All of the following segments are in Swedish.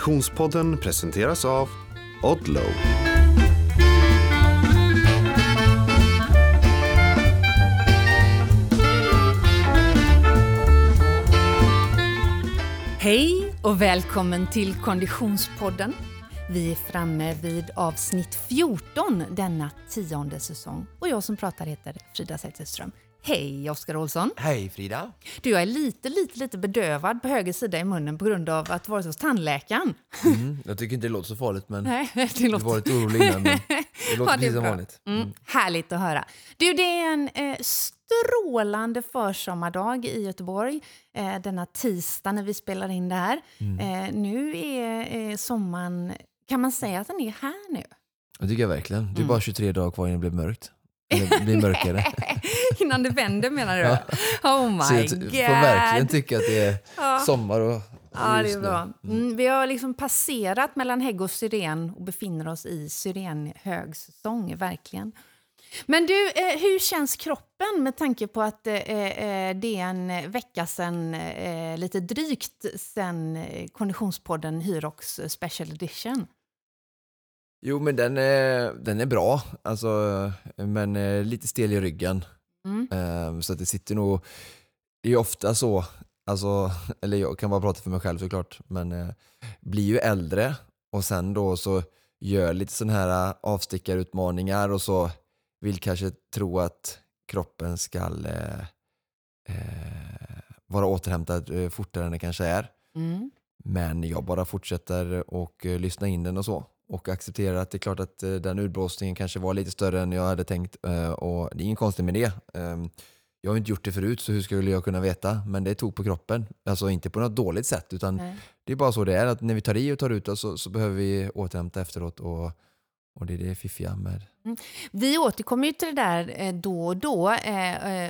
Konditionspodden presenteras av Odlow. Hej och välkommen till Konditionspodden. Vi är framme vid avsnitt 14 denna tionde säsong och jag som pratar heter Frida Zetterström. Hej Oskar Olsson! Hej Frida! Du, jag är lite, lite, lite bedövad på höger sida i munnen på grund av att vara hos tandläkaren. Mm, jag tycker inte det låter så farligt men Nej, det du låter... var lite orolig innan. Men det låter Ja, precis som vanligt. Mm, härligt att höra. Du, det är en eh, strålande försommardag i Göteborg eh, denna tisdag när vi spelar in det här. Eh, nu är eh, sommaren, kan man säga att den är här nu? Det tycker jag verkligen. Mm. Det är bara 23 dagar kvar innan det blir mörkt. Eller blir mörkare. Innan det vänder menar du? Oh my Så jag god! får verkligen tycka att det är Ja. sommar och, Ja, det är bra. Mm, vi har liksom passerat mellan hägg och syren och befinner oss i syrenhögsäsong, verkligen. Men du, eh, hur känns kroppen med tanke på att eh, eh, det är en vecka sen, eh, lite drygt sen eh, Konditionspodden Hyrox Special Edition? Jo men den är, den är bra, alltså, men eh, lite stel i ryggen. Mm. Ehm, så att det sitter nog, det är ju ofta så, alltså, eller jag kan bara prata för mig själv såklart, men eh, blir ju äldre och sen då så gör lite sådana här avstickarutmaningar och så vill kanske tro att kroppen ska eh, eh, vara återhämtad eh, fortare än det kanske är. Mm. Men jag bara fortsätter och eh, lyssna in den och så. Och accepterar att det är klart att eh, den utblåsningen kanske var lite större än jag hade tänkt. eh, och det är inget konstigt med det. Ehm, jag har inte gjort det förut så hur skulle jag kunna veta? Men det tog på kroppen. Alltså inte på något dåligt sätt utan Nej. det är bara så det är. Att när vi tar i och tar ut oss så, så behöver vi återhämta efteråt. Och, och det är det fiffiga med Vi återkommer ju till det där eh, då och då.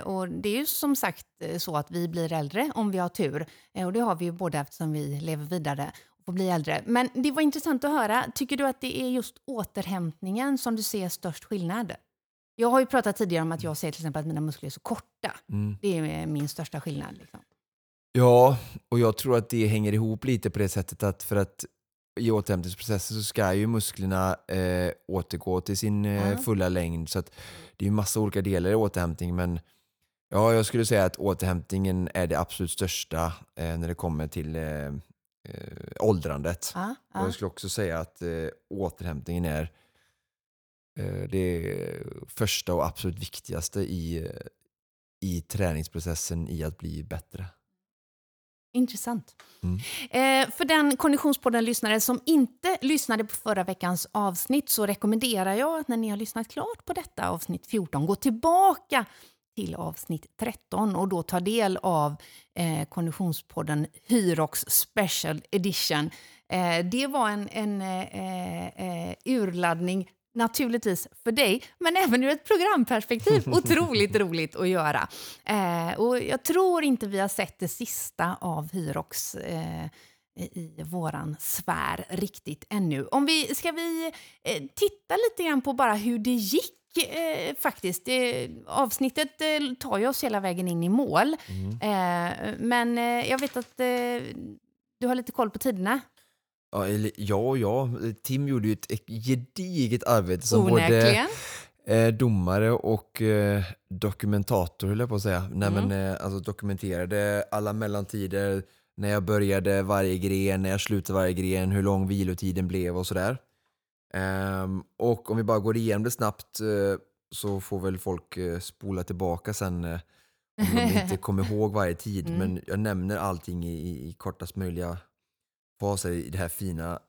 Och det är ju som sagt så att vi blir äldre om vi har tur. Och det har vi ju både eftersom vi lever vidare och bli äldre. Men det var intressant att höra. Tycker du att det är just återhämtningen som du ser störst skillnad? Jag har ju pratat tidigare om att jag ser till exempel att mina muskler är så korta. mm. Det är min största skillnad. Liksom. Ja, och jag tror att det hänger ihop lite på det sättet att för att i återhämtningsprocessen så ska ju musklerna eh, återgå till sin eh, fulla längd. Så att det är ju massa olika delar i återhämtning. Men ja, jag skulle säga att återhämtningen är det absolut största eh, när det kommer till eh, åldrandet. Och ja. jag skulle också säga att eh, återhämtningen är eh, det första och absolut viktigaste i, eh, i träningsprocessen i att bli bättre. Intressant. Mm. Eh, för den Konditionspodden-lyssnare som inte lyssnade på förra veckans avsnitt så rekommenderar jag att när ni har lyssnat klart på detta avsnitt 14, gå tillbaka till avsnitt 13 och då ta del av eh, Konditionspodden Hyrox Special Edition. Eh, det var en, en eh, eh, urladdning Naturligtvis för dig, men även ur ett programperspektiv. Otroligt roligt att göra. Eh, och jag tror inte vi har sett det sista av Hyrox eh, i våran sfär riktigt ännu. Om vi, ska vi eh, titta lite grann på bara hur det gick eh, faktiskt. Eh, avsnittet eh, tar ju oss hela vägen in i mål. Eh, men eh, jag vet att eh, du har lite koll på tiderna. Ja, eller, ja, ja. Tim gjorde ju ett gediget arbete som Onekligen. både domare och dokumentator, höll jag på att säga. Nej, Mm. men, alltså, dokumenterade alla mellantider, när jag började varje gren, när jag slutade varje gren, hur lång vilotiden blev och sådär. Ehm, och om vi bara går igenom det snabbt eh, så får väl folk eh, spola tillbaka sen eh, om de inte kommer ihåg varje tid. Mm. Men jag nämner allting i, i, i kortast möjliga faser i den här fina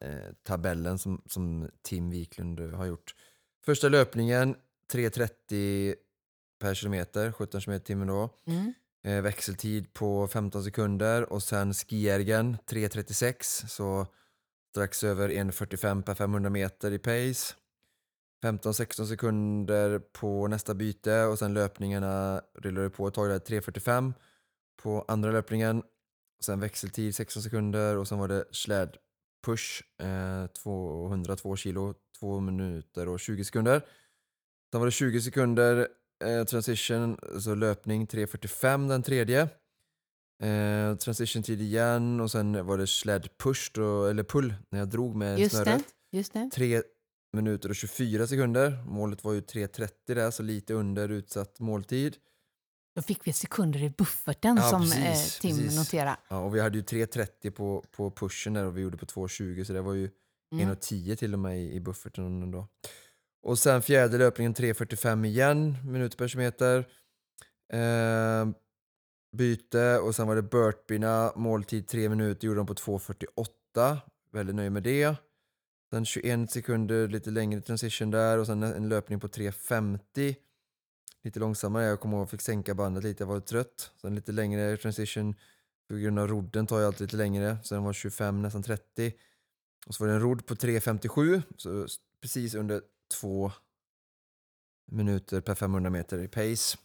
tabellen som, som Tim Wiklund har gjort. Första löpningen 3.30 per kilometer, 17 km i timmen då. Mm. Växeltid på 15 sekunder och sen skijärgen 3.36 så strax över 1.45 per 500 meter i pace. 15-16 sekunder på nästa byte och sen löpningarna rullade på ett tag där 3.45 på andra löpningen. Sen växeltid 16 sekunder och sen var det slädpush eh, 202 kilo, 2 minuter och 20 sekunder. Sen var det 20 sekunder eh, transition, så löpning 3.45 den tredje. Eh, transition tid igen och sen var det sled push, då, eller pull, när jag drog med Just snöret. det. Just det. 3 minuter och 24 sekunder. Målet var ju 3.30 där, så lite under utsatt måltid. Då fick vi sekunder i bufferten Ja, som precis, eh, Tim precis. noterade. Ja, och vi hade ju 3.30 på, på pushen där och vi gjorde på 2.20 så det var ju Mm. 1.10 till och med i, i bufferten ändå. Och sen fjärde löpningen 3.45 igen, minuter per kilometer. Eh, byte och sen var det burpeerna, måltid 3 minuter, gjorde de på 2.48. Väldigt nöjd med det. Sen 21 sekunder, lite längre transition där och sen en löpning på 3.50. Lite långsammare, jag kommer ihåg att jag fick sänka bandet lite, jag var trött. Sen lite längre transition, på grund av rodden tar jag alltid lite längre. Sen var 25, nästan 30. Och så var det en rodd på 3.57, så precis under två minuter per 500 meter i pace.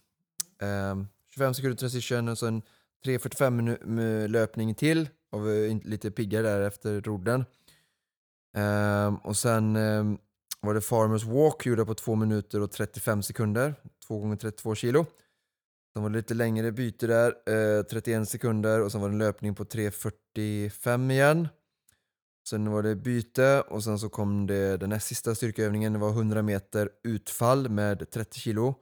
Um, 25 sekunder transition och sen 3.45-löpning till. Och vi är lite piggare där efter rodden. Um, och sen um, var det Farmers Walk, gjorda på 2 minuter och 35 sekunder. 2 gånger 32 kilo. Sen var det lite längre byte där, eh, 31 sekunder och sen var det en löpning på 3.45 igen. Sen var det byte och sen så kom det den näst sista styrkeövningen. Det var 100 meter utfall med 30 kilo.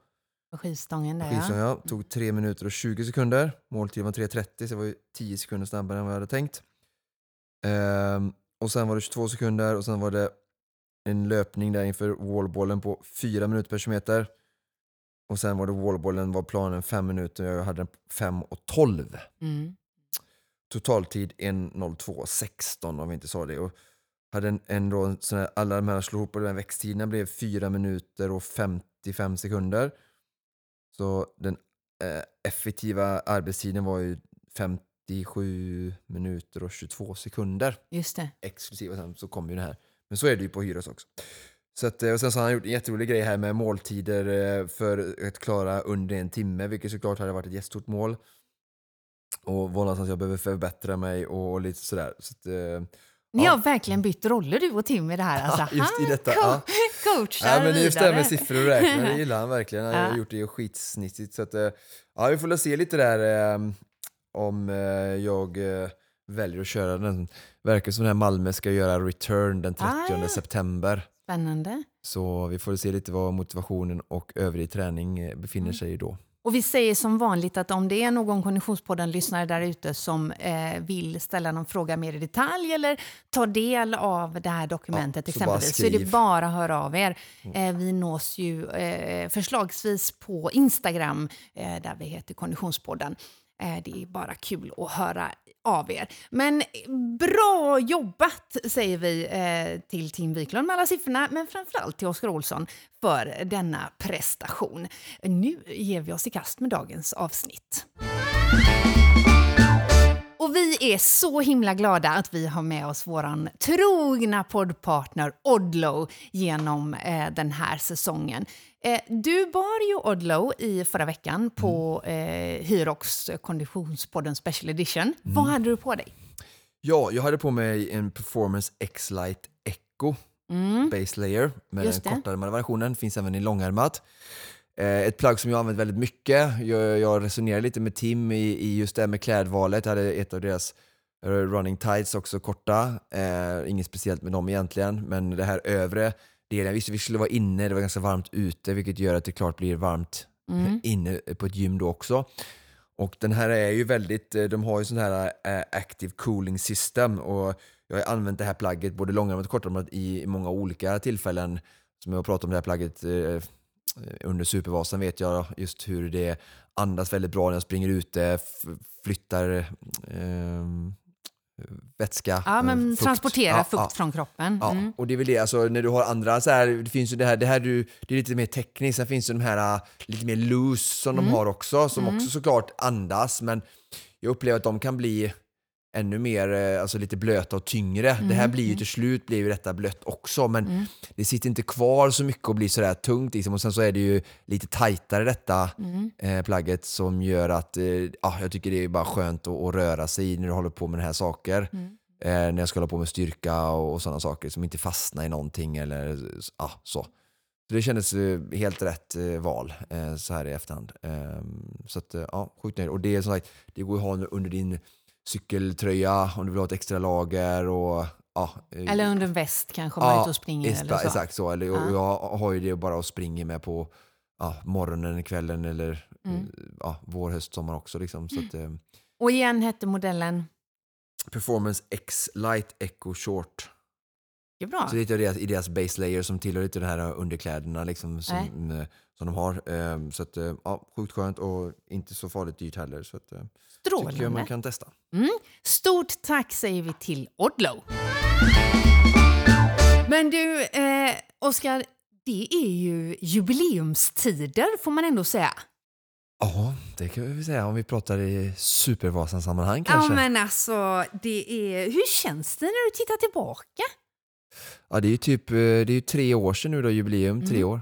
Skivstången där Skivstång, ja. Tog 3 minuter och 20 sekunder. Måltiden var 3.30 så det var ju 10 sekunder snabbare än vad jag hade tänkt. Ehm, och sen var det 22 sekunder och sen var det en löpning där inför wallballen på 4 minuter per kilometer. Och sen var det wallballen var planen 5 minuter och jag hade den på 5 och 12. Mm. Totaltid 1.02.16 om vi inte sa det. Och hade en, en då, sån här, alla de här slog ihop och den växttiderna blev 4 minuter och 55 sekunder. Så den eh, effektiva arbetstiden var ju 57 minuter och 22 sekunder. Just det. Exklusive sen så kom ju det här. Men så är det ju på Hyros också. Så att, eh, och sen så har han gjort en jätterolig grej här med måltider eh, för att klara under en timme, vilket såklart hade varit ett jättestort mål. Och var någonstans jag behöver förbättra mig och, och lite sådär. Så att, eh, Ni Ja. har verkligen bytt roller du och Tim i det här. Alltså. just i detta, co- ja. coachar Ja, men just det här med siffror och räkna, det gillar han verkligen. Han har Ja. gjort det skitsnittigt. Så att, eh, ja, vi får väl se lite där eh, om eh, jag eh, väljer att köra den. Verkar som den här Malmö ska göra return den 30 Ah, ja. september. Spännande. Så vi får se lite vad motivationen och övrig träning befinner Mm. sig då. Och vi säger som vanligt att om det är någon Konditionspodden-lyssnare där ute som eh, vill ställa någon fråga mer i detalj eller ta del av det här dokumentet Ja, så exempelvis så är det bara att höra av er. Eh, vi nås ju eh, förslagsvis på Instagram eh, där vi heter Konditionspodden. Eh, det är bara kul att höra av er. Men bra jobbat säger vi eh, till Tim Wiklund med alla siffrorna, men framförallt till Oskar Olsson för denna prestation. Nu ger vi oss i kast med dagens avsnitt. Vi är så himla glada att vi har med oss våran trogna poddpartner Odlo genom eh, den här säsongen. Eh, du bar ju Odlo i förra veckan på eh, Hyrox Konditionspodden Special Edition. Vad hade du på dig? Ja, jag hade på mig en Performance X-Lite Echo Base Layer med Mm. Just den kortare versionen. Finns även i långärmat. Eh, ett plagg som jag använt väldigt mycket. Jag, jag resonerade lite med Tim i, i just det här med klädvalet. Jag hade ett av deras eh, running tights också korta. Eh, inget speciellt med dem egentligen, men det här övre delen. Jag visste vi skulle vara inne, det var ganska varmt ute vilket gör att det klart blir varmt Mm. inne på ett gym då också. Och den här är ju väldigt, eh, de har ju sån här eh, active cooling system och jag har använt det här plagget både långärmat och kortärmat i i många olika tillfällen. Som jag har pratat om det här plagget eh, under Supervasan vet jag just hur det andas väldigt bra när jag springer ute, flyttar eh, vätska. Ja, eh, men fukt. transportera Ja, fukt ja. från kroppen. Ja, Mm. och det är väl det, alltså, när du har andra så här, det finns ju det här, det här du, det är lite mer tekniskt, sen finns det de här äh, lite mer loose som Mm. de har också, som också såklart andas, men jag upplever att de kan bli ännu mer, eh, alltså lite blöta och tyngre. Det Mm. här blir ju till slut blir ju detta blött också, men det sitter inte kvar så mycket och blir sådär tungt liksom. Och sen så är det ju lite tajtare detta Mm. eh, plagget som gör att eh, ja, jag tycker det är bara skönt att, att röra sig i när du håller på med den här saker. Mm. Eh, när jag ska hålla på med styrka och, och sådana saker som inte fastnar i någonting eller ja, så. Så det kändes eh, helt rätt eh, val eh, så här i efterhand. Ehm, så att, eh, ja, sjukt nöjd. Och det är som sagt, det går att ha under din cykeltröja om du vill ha ett extra lager. Och, ja, Eller under en väst kanske om man är ute och springer. extra- eller så. Exakt så. Eller, Ja. Jag har ju det bara och springer med på ja, morgonen, kvällen eller Mm. ja, vår, höst, sommar också. Liksom. Så att, eh, Och igen hette modellen... Performance X Light Echo Short. Det är bra. Så det är deras, i deras base layer som tillhör lite de här underkläderna liksom, som, eh, som de har. Ehm, Så att, eh, ja, sjukt skönt och inte så farligt dyrt heller. Så att, eh, tycker jag man Strålande. kan testa. Mm. Stort tack säger vi till Odlo. Men du, eh, Oskar, det är ju jubileumstider får man ändå säga. Ja, det kan vi säga om vi pratar i Supervasan-sammanhang kanske. Ja, men alltså, det är... hur känns det när du tittar tillbaka? Ja, det är ju typ eh, det är tre år sedan nu då, jubileum, tre Mm. år.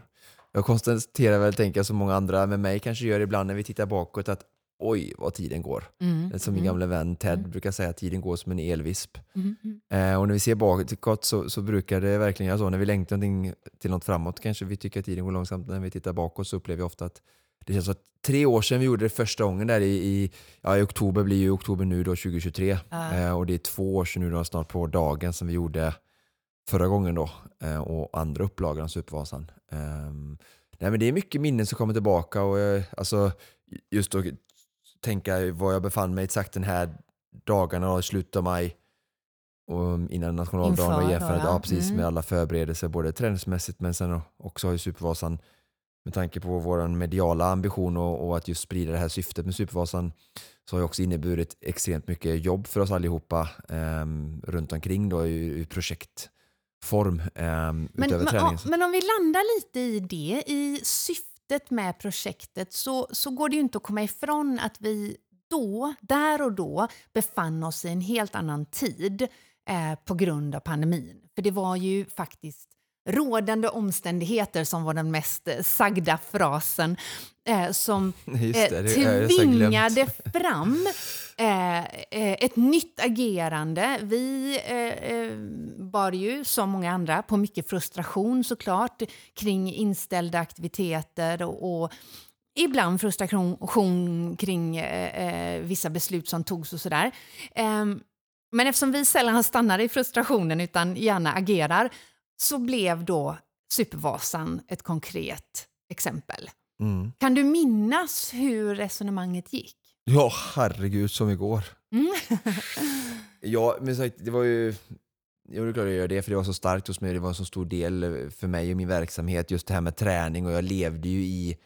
Jag konstaterar väl, tänker jag, som många andra med mig kanske gör ibland när vi tittar bakåt, att oj vad tiden går. Mm. Som min Mm. gamla vän Ted brukar säga, tiden går som en elvisp. Mm. Mm. Eh, och när vi ser bakåt så, så brukar det verkligen göra så. När vi längtar någonting till något framåt kanske vi tycker att tiden går långsamt. När vi tittar bakåt så upplever vi ofta att det känns som att tre år sedan vi gjorde det första gången där i, i, ja, i oktober, blir ju oktober nu då 2023. Ja. Eh, och det är två år sedan nu då snart på dagen som vi gjorde förra gången då. Eh, och andra upplagan av Supervasan. Ehm, nej men det är mycket minnen som kommer tillbaka och eh, alltså just att tänka var jag befann mig exakt den här dagarna i slutet av maj och innan nationaldagen Inför och då, jämfört ja. precis, Mm. med alla förberedelser både träningsmässigt men sen också har ju Supervasan med tanke på vår mediala ambition och, och att just sprida det här syftet med Supervasan så har ju också inneburit extremt mycket jobb för oss allihopa um, runt omkring då i, i projektform um, Men, utöver men, träningen. ja, men om vi landar lite i det, i syftet med projektet så, så går det ju inte att komma ifrån att vi då, där och då, befann oss i en helt annan tid eh, på grund av pandemin. För det var ju faktiskt rådande omständigheter som var den mest eh, sagda frasen eh, som eh, tvingade fram eh, eh, ett nytt agerande. Vi eh, eh, bar ju, som många andra, på mycket frustration såklart kring inställda aktiviteter och, och ibland frustration kring eh, eh, vissa beslut som togs och sådär. Eh, men eftersom vi sällan stannar i frustrationen utan gärna agerar så blev då Supervasan ett konkret exempel. Mm. Kan du minnas hur resonemanget gick? Ja, herregud som igår. Mm. Ja, men sagt, det var ju... Det är klart jag gör det, för det var så starkt hos mig. Det var en så stor del för mig och min verksamhet, just det här med träning. Och jag levde ju i,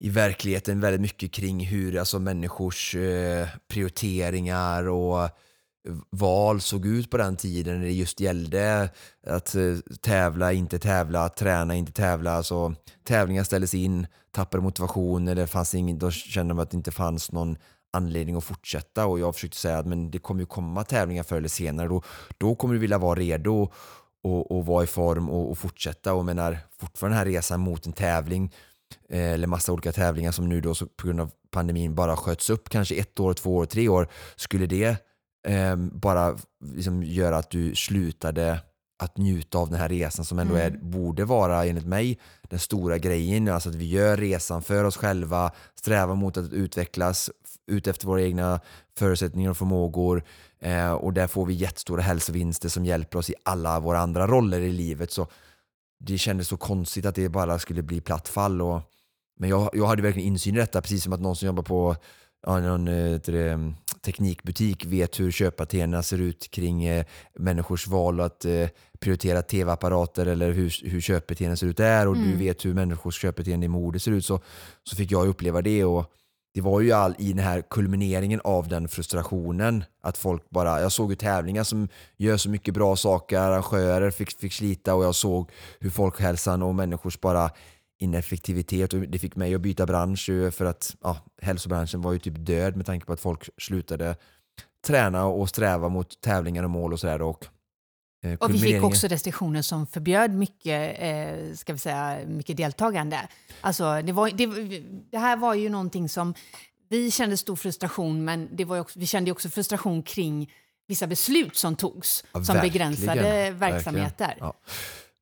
i verkligheten väldigt mycket kring hur alltså, människors eh, prioriteringar och val såg ut på den tiden när det just gällde att eh, tävla, inte tävla, träna, inte tävla. Alltså, tävlingar ställdes in, tappade motivation, eller fanns ingen, då kände man att det inte fanns någon anledning att fortsätta och jag försökte säga att men det kommer ju komma tävlingar förr eller senare. Då, då kommer du vilja vara redo och, och vara i form och, och fortsätta. Och menar, fortfarande den här resan mot en tävling eh, eller massa olika tävlingar som nu då så på grund av pandemin bara sköts upp kanske ett år, två år, tre år. Skulle det eh, bara liksom göra att du slutade att njuta av den här resan som ändå är, borde vara enligt mig den stora grejen. Alltså att vi gör resan för oss själva, strävar mot att utvecklas ut efter våra egna förutsättningar och förmågor. Eh, och där får vi jättestora hälsovinster som hjälper oss i alla våra andra roller i livet. Så det kändes så konstigt att det bara skulle bli platt fall. Och, men jag, jag hade verkligen insyn i detta, precis som att någon som jobbar på ja, någon eh, det, teknikbutik vet hur köpbeteendena ser ut kring eh, människors val att eh, prioritera tv-apparater eller hur, hur köpbeteenden ser ut där och du vet hur människors köpbeteende i mode ser ut. Så, så fick jag uppleva det och det var ju all i den här kulmineringen av den frustrationen att folk bara, jag såg ju tävlingar som gör så mycket bra saker, arrangörer fick, fick slita och jag såg hur folkhälsan och människors bara ineffektivitet och det fick mig att byta bransch för att ja, hälsobranschen var ju typ död med tanke på att folk slutade träna och sträva mot tävlingar och mål och sådär. Och, eh, Och vi fick också restriktioner som förbjöd mycket, eh, ska vi säga, mycket deltagande. Alltså, det, var, det, det här var ju någonting som vi kände stor frustration, men det var också, vi kände också frustration kring vissa beslut som togs Ja, som verkligen, begränsade verkligen. verksamheter. Ja.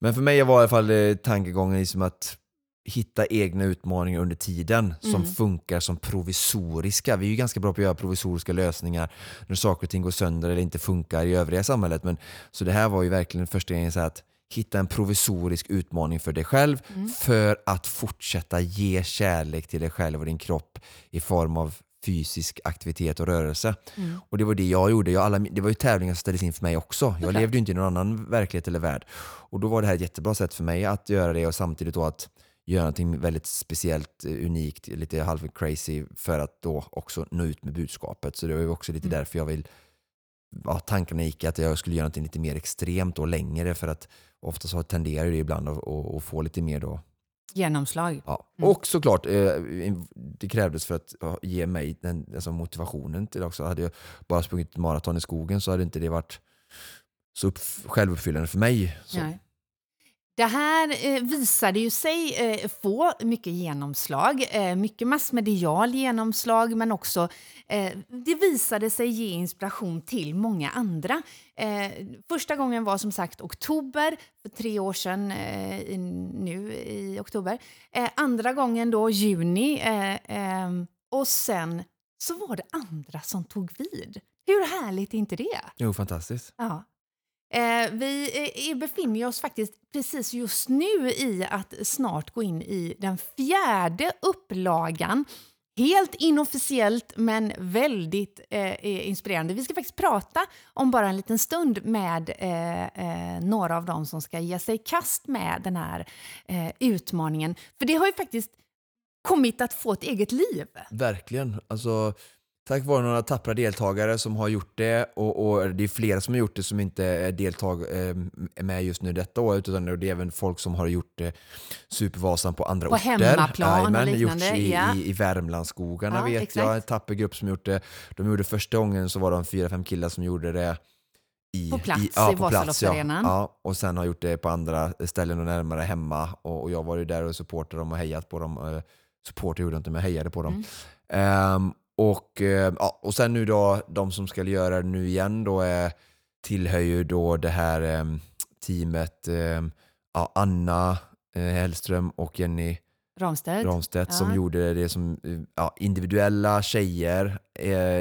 Men för mig var i alla fall eh, tankegången liksom att hitta egna utmaningar under tiden som Mm. funkar som provisoriska. Vi är ju ganska bra på att göra provisoriska lösningar när saker och ting går sönder eller inte funkar i övriga samhället. Men, så det här var ju verkligen första gången så att hitta en provisorisk utmaning för dig själv Mm. för att fortsätta ge kärlek till dig själv och din kropp i form av fysisk aktivitet och rörelse. Mm. Och det var det jag gjorde. Jag, alla, det var ju tävlingar som ställdes in för mig också. Jag levde ju inte i någon annan verklighet eller värld. Och då var det här ett jättebra sätt för mig att göra det och samtidigt då att göra någonting väldigt speciellt, eh, unikt, lite halv crazy för att då också nå ut med budskapet. Så det var ju också lite Mm. därför jag vill ja, tankarna gick att jag skulle göra någonting lite mer extremt och längre för att ofta så tenderar det ibland att, att, att få lite mer då Genomslag. Ja. Mm. Och såklart, eh, det krävdes för att ge mig den, alltså motivationen till det också. Hade jag bara sprungit maraton i skogen så hade inte det varit så upp, självuppfyllande för mig. Så. Det här eh, visade ju sig eh, få mycket genomslag, eh, mycket massmedial genomslag men också det visade sig ge inspiration till många andra. Första gången var som sagt oktober, för tre år sedan i, nu i oktober. Andra gången då juni eh, eh, och sen så var det andra som tog vid. Hur härligt är inte det? Jo, fantastiskt. Ja. Eh, vi eh, eh befinner oss faktiskt precis just nu i att snart gå in i den fjärde upplagan. Helt inofficiellt men väldigt eh, eh, inspirerande. Vi ska faktiskt prata om bara en liten stund med eh, eh, några av dem som ska ge sig i kast med den här eh, utmaningen. För det har ju faktiskt kommit att få ett eget liv. Verkligen. Alltså, tack vare några tappra deltagare som har gjort det och, och det är flera som har gjort det som inte är, deltag, eh, är med just nu detta år utan det är även folk som har gjort det Supervasan på andra På orter. hemmaplan och Jajamän, liknande, gjorts i, ja. i, i Värmlandsskogarna Ja, vet exakt. jag, en tapper grupp som gjort det. De gjorde första gången så var de fyra, fem killar som gjorde det i, På plats i, ja, i på plats, ja. Vasaloppsarenan. ja. Och sen har gjort det på andra ställen och närmare hemma. Och, och jag var ju där och supportade dem och hejat på dem. Eh, Supporter gjorde jag inte, men jag hejade på dem. Mm. Ehm, och, eh, ja, och sen nu då, de som ska göra det nu igen då är, tillhör ju då det här ehm, teamet ehm, ja, Anna eh, Hellström och Jenny Ramstedt. Ramstedt som Ja. gjorde det som eh, ja, individuella tjejer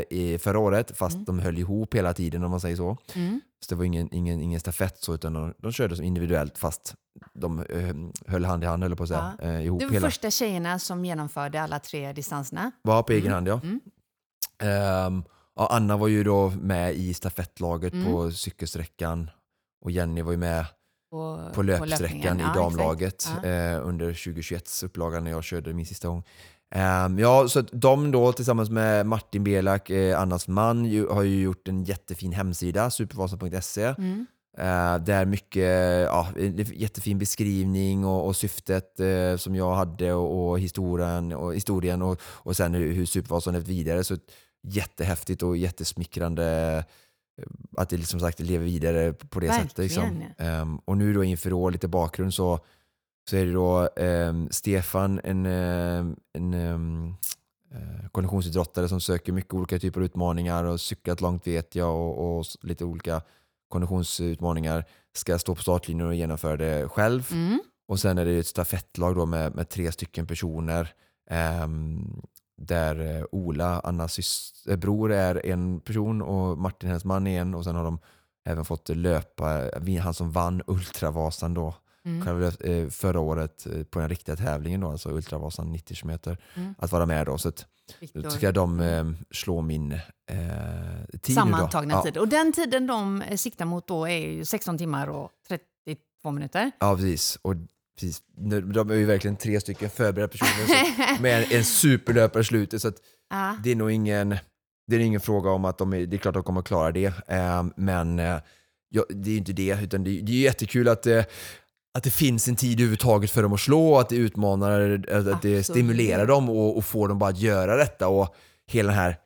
i förra året fast Mm. de höll ihop hela tiden om man säger så. Mm. Så det var ingen, ingen, ingen stafett så utan de, de körde som individuellt fast de eh, höll hand i hand höll på att säga, eh, ihop Du var hela. första tjejerna som genomförde alla tre distanserna. Var på egen Mm. hand ja. Mm. Ehm, ja. Anna var ju då med i stafettlaget Mm. på cykelsträckan och Jenny var ju med På, på löpsträckan löpningen. i Ja, damlaget. Ja. eh, under 2021 upplagan när jag körde min sista gång. Ehm, ja, så de då tillsammans med Martin Belak, eh, Annas man, har ju gjort en jättefin hemsida, supervasan.se. Mm. Eh, där mycket, ja, jättefin beskrivning och, och syftet eh, som jag hade och, och historien och, historien och, och sen hur, hur Supervasan levt vidare. Så jättehäftigt och jättesmickrande eh, att det liksom sagt lever vidare på det sättet. Liksom. Verkligen. Ehm, och nu då inför då lite bakgrund så, så är det då ehm, Stefan, en, ehm, en ehm, eh, konditionsidrottare som söker mycket olika typer av utmaningar och cyklat långt vet jag och, och lite olika konditionsutmaningar ska stå på startlinjen och genomföra det själv. Mm. Och sen är det ett stafettlag då med, med tre stycken personer ehm, där eh, Ola, Annas sys- eh, bror, är en person och Martin, hennes man, är en. Och sen har de även fått löpa, han som vann Ultravasan då, Mm. själva, eh, förra året eh, på den riktiga tävlingen då, alltså Ultravasan 90 km, Mm. att vara med då. Så att, då ska de eh, slå min eh, tid Sammantagna tid. Och den tiden de eh, siktar mot då är ju 16 timmar och 32 minuter. Ja, ja precis. Och precis. De är ju verkligen tre stycken förberedda personer med en, en superlöpare i slutet. Så att Ja. det är nog ingen, det är ingen fråga om att de är, det är klart att de kommer klara det. Eh, men ja, det är ju inte det, utan det, det är jättekul att, att det finns en tid överhuvudtaget för dem att slå och att det utmanar, att, att det Absolut. stimulerar dem och, och får dem bara att göra detta. Och hela den här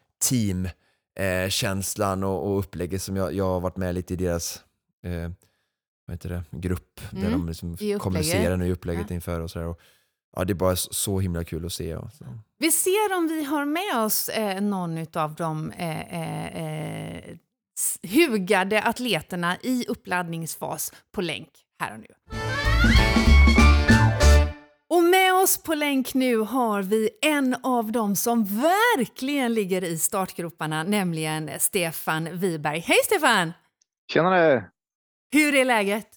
teamkänslan och, och upplägget som jag, jag har varit med lite i deras eh, vad heter det, grupp där Mm, de liksom kommunicerar nu i upplägget Ja. inför och sådär. Ja, det är bara så, himla kul att se. Och, så. Vi ser om vi har med oss eh, någon av de eh, eh, eh, hugade atleterna i uppladdningsfas på länk här och nu. Och med oss på länk nu har vi en av dem som verkligen ligger i startgroparna, nämligen Stefan Wiberg. Hej Stefan! Tjenare! Hur är läget?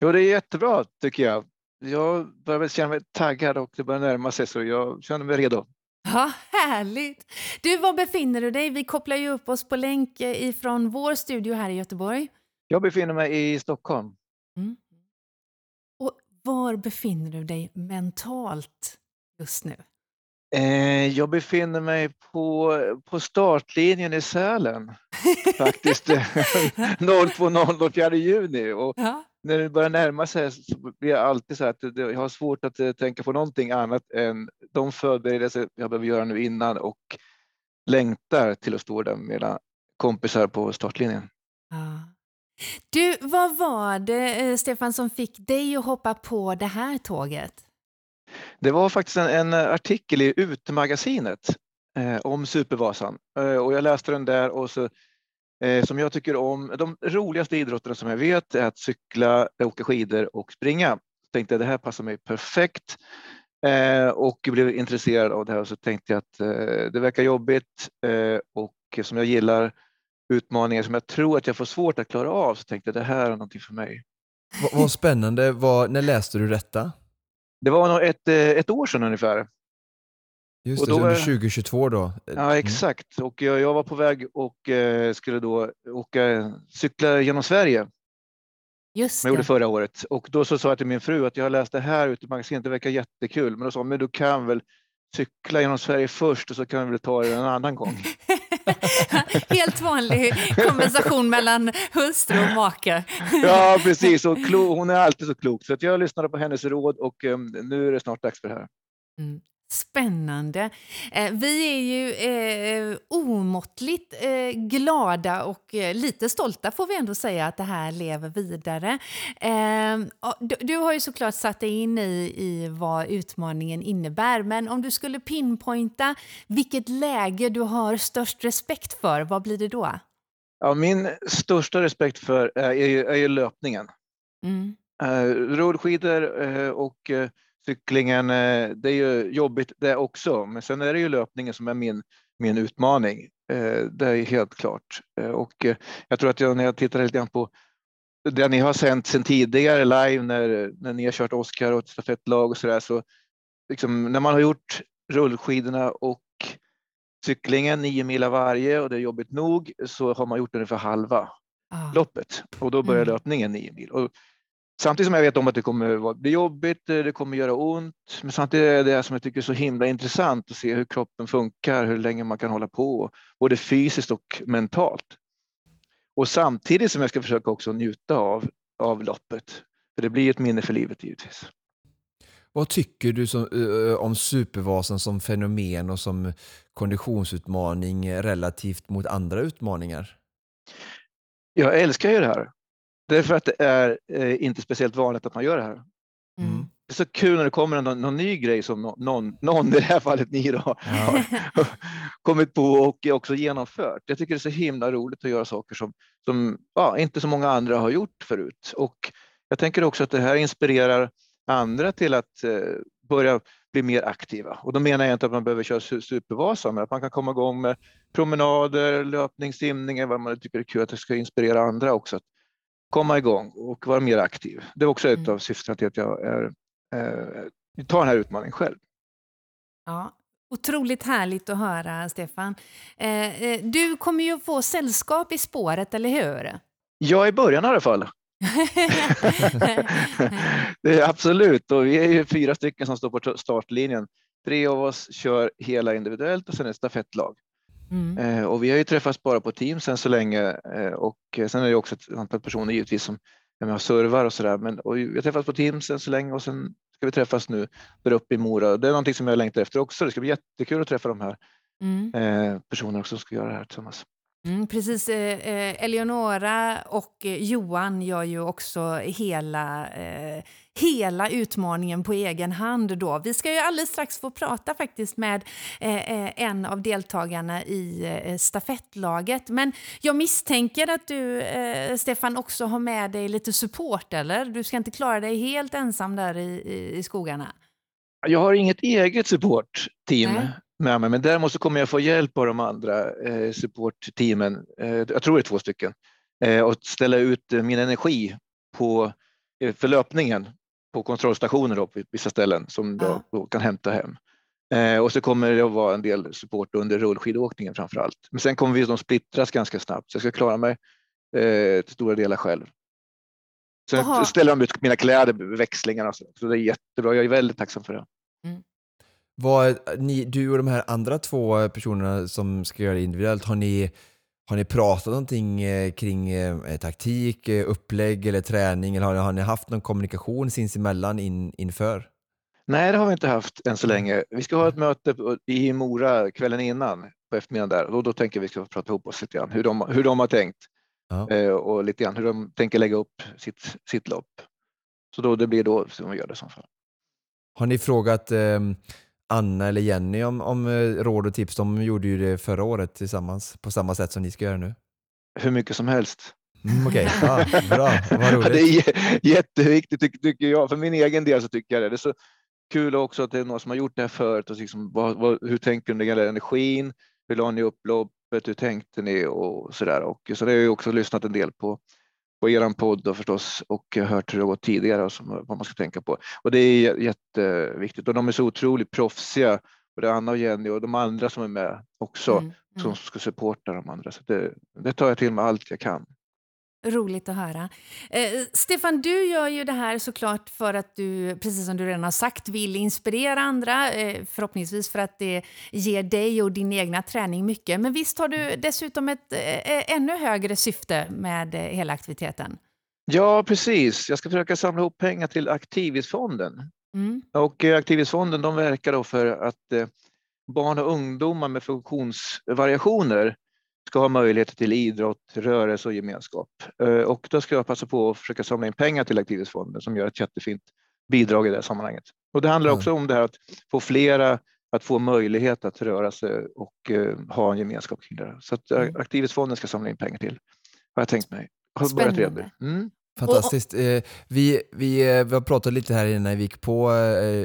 Jo, det är jättebra tycker jag. Jag börjar känna mig taggad och det börjar närma sig så jag känner mig redo. Ja, härligt! Du, var befinner du dig? Vi kopplar ju upp oss på länk eh, ifrån vår studio här i Göteborg. Jag befinner mig i Stockholm. Mm. Var befinner du dig mentalt just nu? Eh, jag befinner mig på, på startlinjen i Sälen faktiskt 02.00 4 juni. Och Ja. när det börjar närma sig så blir jag alltid så att jag har svårt att eh, tänka på någonting annat än de förberedelser jag behöver göra nu innan och längtar till att stå där med mina kompisar på startlinjen. Ja. Du, vad var det, eh, Stefan, som fick dig att hoppa på det här tåget? Det var faktiskt en, en eh, artikel i Utemagasinet eh, om Supervasan eh, och jag läste den där och så eh, som jag tycker om. De roligaste idrotterna som jag vet är att cykla, eh, åka skidor och springa. Jag tänkte att det här passar mig perfekt eh, och blev intresserad av det här och så tänkte jag att eh, det verkar jobbigt eh, och som jag gillar utmaningar som jag tror att jag får svårt att klara av så tänkte jag det här är någonting för mig. Vad, vad spännande. Vad, när läste du detta? Det var nog ett, eh, ett år sedan ungefär. Just Och det, då under är- 2022 då? Ja, exakt. Och jag, jag var på väg och eh, skulle då åka, cykla genom Sverige, Just som jag gjorde det. förra året. Och då så sa jag till min fru att jag har läst det här ute i magasinet, det verkar jättekul. Men då sa hon, men du kan väl cykla genom Sverige först och så kan vi väl ta det en annan gång. Helt vanlig konversation mellan hustru och make. Ja, precis. Och hon är alltid så klok. Så att jag lyssnade på hennes råd och eh, nu är det snart dags för det här. Mm. Spännande. Eh, vi är ju eh, omåttligt eh, glada och eh, lite stolta får vi ändå säga att det här lever vidare. Eh, du, du har ju såklart satt dig in i, i vad utmaningen innebär men om du skulle pinpointa vilket läge du har störst respekt för, vad blir det då? Ja, min största respekt för eh, är, ju, är ju löpningen. Mm. Eh, rullskidor eh, och cyklingen, eh, det är ju jobbigt det också. Men sen är det ju löpningen som är min, min utmaning. Eh, det är helt klart. Eh, och jag tror att jag, när jag tittar lite grann på det ni har sänt sen tidigare live när, när ni har kört Oscar och ett stafettlag och så där, så liksom, när man har gjort rullskidorna och cyklingen nio mil varje och det är jobbigt nog så har man gjort ungefär halva Ah. loppet och då börjar Mm. löpningen nio mil. Och samtidigt som jag vet om att det kommer bli jobbigt, eh, det kommer göra ont, men samtidigt är det som jag tycker är så himla intressant att se hur kroppen funkar, hur länge man kan hålla på, både fysiskt och mentalt. Och samtidigt som jag ska försöka också njuta av, av loppet. För det blir ett minne för livet givetvis. Vad tycker du som, eh, om Supervasan som fenomen och som konditionsutmaning relativt mot andra utmaningar? Jag älskar ju det här. Därför att det är eh, inte speciellt vanligt att man gör det här. Mm. Det är så kul när det kommer någon, någon ny grej som nå- någon, någon, i det här fallet ni då, har kommit på och också genomfört. Jag tycker det är så himla roligt att göra saker som, som ja, inte så många andra har gjort förut. Och jag tänker också att det här inspirerar andra till att eh, börja bli mer aktiva. Och då menar jag inte att man behöver köra su- supervasa, men att man kan komma igång med promenader, löpning, simning, vad man tycker är kul, att det ska inspirera andra också att komma igång och vara mer aktiv. Det är också ett Mm. av syftena till att jag är, eh, tar den här utmaningen själv. Ja, otroligt härligt att höra, Stefan. Eh, eh, du kommer ju få sällskap i spåret, eller hur? Ja, i början i alla fall. det är absolut, och vi är ju fyra stycken som står på startlinjen. Tre av oss kör hela individuellt och sen ett stafettlag. Mm. Eh, och vi har ju träffats bara på Teams än så länge eh, och sen är det också ett antal personer givetvis som är med och servar och sådär. Men och vi har träffats på Teams än så länge och sen ska vi träffas nu där uppe i Mora. Det är någonting som jag längtar efter också. Det ska bli jättekul att träffa de här Mm. eh, personerna också som ska göra det här tillsammans. Mm, precis. Eh, eh, Eleonora och eh, Johan gör ju också hela, eh, hela utmaningen på egen hand. Då. Vi ska ju alldeles strax få prata faktiskt med eh, eh en av deltagarna i eh, stafettlaget. Men jag misstänker att du, Stefan, också har med dig lite support, eller? Du ska inte klara dig helt ensam där i, i, i skogarna? Jag har inget eget supportteam med mig, men däremot så kommer jag få hjälp av de andra eh, supportteamen, eh, jag tror det är två stycken, eh, och ställa ut min energi på, eh, för löpningen på kontrollstationer då, på vissa ställen som ja. jag kan hämta hem. Eh, och så kommer det att vara en del support under rullskidåkningen framför allt. Men sen kommer vi att splittras ganska snabbt, så jag ska klara mig eh, till stora delar själv. Sen Aha. ställer de ut mina kläder, växlingarna och så, så det är jättebra. Jag är väldigt tacksam för det. Mm. Vad, ni, du och de här andra två personerna som ska göra det individuellt, har ni, har ni pratat någonting eh, kring eh, taktik, eh, upplägg eller träning? Eller har, har ni haft någon kommunikation sinsemellan in, inför? Nej, det har vi inte haft än så länge. Vi ska ha ett möte i Mora kvällen innan på eftermiddagen där och då tänker vi ska prata ihop oss lite grann hur de, hur de har tänkt ja. och lite grann hur de tänker lägga upp sitt, sitt lopp. Så då, det blir då som vi gör det som fall. Har ni frågat eh, Anna eller Jenny om, om eh, råd och tips. De gjorde ju det förra året tillsammans på samma sätt som ni ska göra nu. Hur mycket som helst. Mm, Okej, okay. ja, bra. Vad roligt. det är jätteviktigt tycker jag. För min egen del så tycker jag det. Det är så kul också att det är någon som har gjort det här förut. Och liksom, vad, vad, hur tänkte ni när det gäller energin? Hur la ni upp loppet? Hur tänkte ni? Och så där. Och så det har jag också lyssnat en del på på er podd då förstås och hört hur det har gått tidigare och vad man ska tänka på. Och det är jätteviktigt och de är så otroligt proffsiga, både Anna och Jenny och de andra som är med också, mm, mm. som ska supporta de andra. Så det, det tar jag till mig allt jag kan. Roligt att höra. Eh, Stefan, du gör ju det här såklart för att du, precis som du redan har sagt, vill inspirera andra. Eh, förhoppningsvis för att det ger dig och din egna träning mycket. Men visst har du dessutom ett eh, ännu högre syfte med eh, hela aktiviteten? Ja, precis. Jag ska försöka samla ihop pengar till Aktivisfonden. Mm. Och eh, Aktivisfonden de verkar då för att eh, barn och ungdomar med funktionsvariationer ska ha möjligheter till idrott, rörelse och gemenskap. Eh, och då ska jag passa på att försöka samla in pengar till Aktivitetsfonden som gör ett jättefint bidrag i det sammanhanget. Och det handlar också om det här att få flera att få möjlighet att röra sig och uh, ha en gemenskap kring det. Så att uh, Aktivitetsfonden ska samla in pengar till, har jag tänkt mig. Har börjat redan. Mm. Fantastiskt. Vi, vi, vi har pratat lite här innan vi gick på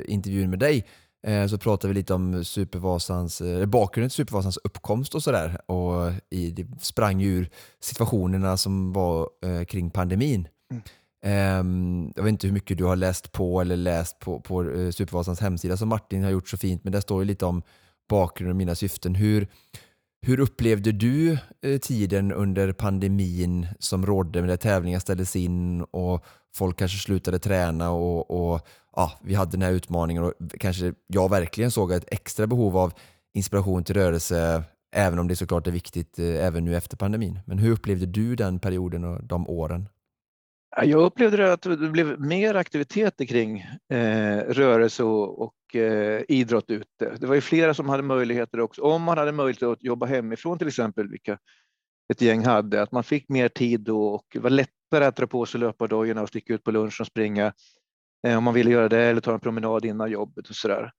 intervjun med dig Eh, så pratade vi lite om Supervasans, eh, bakgrunden till Supervasans uppkomst och sådär. Och i, det sprang ur situationerna som var eh, kring pandemin. Mm. Um, jag vet inte hur mycket du har läst på eller läst på, på Supervasans hemsida som Martin har gjort så fint, men där står det lite om bakgrunden och mina syften. Hur, hur upplevde du tiden under pandemin som rådde, med tävlingar ställdes in och folk kanske slutade träna och, och ja, vi hade den här utmaningen och kanske jag verkligen såg ett extra behov av inspiration till rörelse, även om det såklart är viktigt eh, även nu efter pandemin. Men hur upplevde du den perioden och de åren? Jag upplevde att det blev mer aktiviteter kring eh, rörelse och, och eh, idrott ute. Det var ju flera som hade möjligheter också. Om man hade möjlighet att jobba hemifrån till exempel, vilka ett gäng hade, att man fick mer tid då och det var lättare att dra på sig löpardojorna och sticka ut på lunchen och springa eh, om man ville göra det eller ta en promenad innan jobbet och sådär.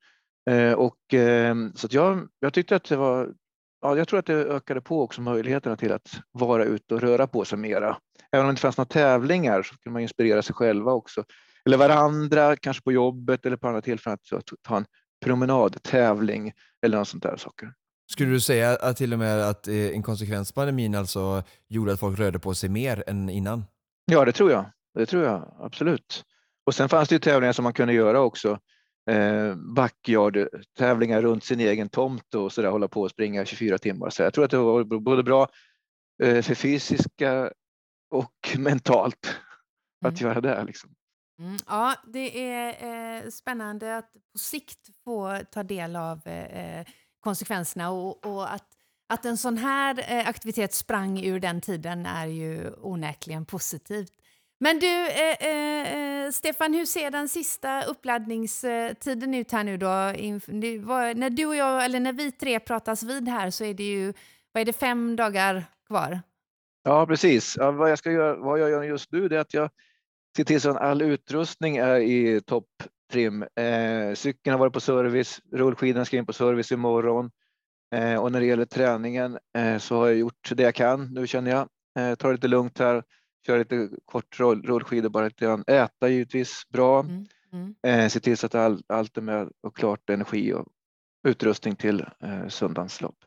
Eh, och, ehm, så jag, jag tyckte att det var, ja, jag tror att det ökade på också möjligheterna till att vara ute och röra på sig mera. Även om det inte fanns några tävlingar så kunde man inspirera sig själva också. Eller varandra, kanske på jobbet eller på andra tillfällen att ta en promenadtävling eller något sånt där saker. Skulle du säga att till och med att eh, en konsekvens av pandemin alltså gjorde att folk rörde på sig mer än innan? Ja, det tror jag. Det tror jag absolut. Och sen fanns det ju tävlingar som man kunde göra också. Eh, backyard-tävlingar runt sin egen tomt och så där, hålla på och springa 24 timmar. Så jag tror att det var både bra eh, för fysiska och mentalt att mm. göra det. Liksom. Mm, ja, det är eh, spännande att på sikt få ta del av eh, konsekvenserna och, och, att, att en sån här eh, aktivitet sprang ur den tiden är ju onekligen positivt. Men du, eh, eh, eh Stefan, hur ser den sista uppladdningstiden ut här nu då? när du och jag, eller när vi tre pratas vid här så är det ju, vad är det, fem dagar kvar. Ja, precis. Ja, vad, jag ska göra, vad jag gör just nu är att jag ser till så att all utrustning är i topptrim. Eh, cykeln har varit på service, rullskidorna ska in på service imorgon. Eh, och när det gäller träningen eh, så har jag gjort det jag kan. Nu känner jag. Eh, tar det lite lugnt här, kör lite kort rull, rullskidor bara lite grann. Äta givetvis bra. Mm. Mm. Eh, se till så att all, allt är med och klart energi och utrustning till eh, söndagens lopp.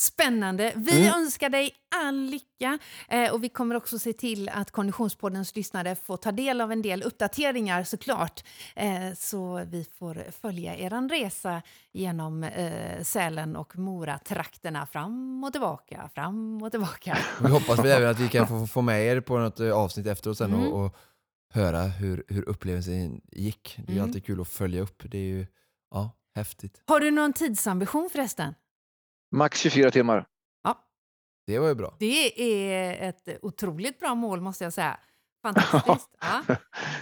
Spännande. Vi Mm. önskar dig all lycka eh, och vi kommer också se till att Konditionspoddens lyssnare får ta del av en del uppdateringar såklart. Eh, så vi får följa er resa genom eh, Sälen och Mora-trakterna fram och tillbaka, fram och tillbaka. Vi hoppas väl även att vi kan få, få med er på något eh, avsnitt efteråt sen Mm. och, och höra hur, hur upplevelsen gick. Det är Mm. alltid kul att följa upp. Det är ju ja, häftigt. Har du någon tidsambition förresten? Max 24 timmar. Ja, Det var ju bra. det är ett otroligt bra mål måste jag säga. Fantastiskt. Ja.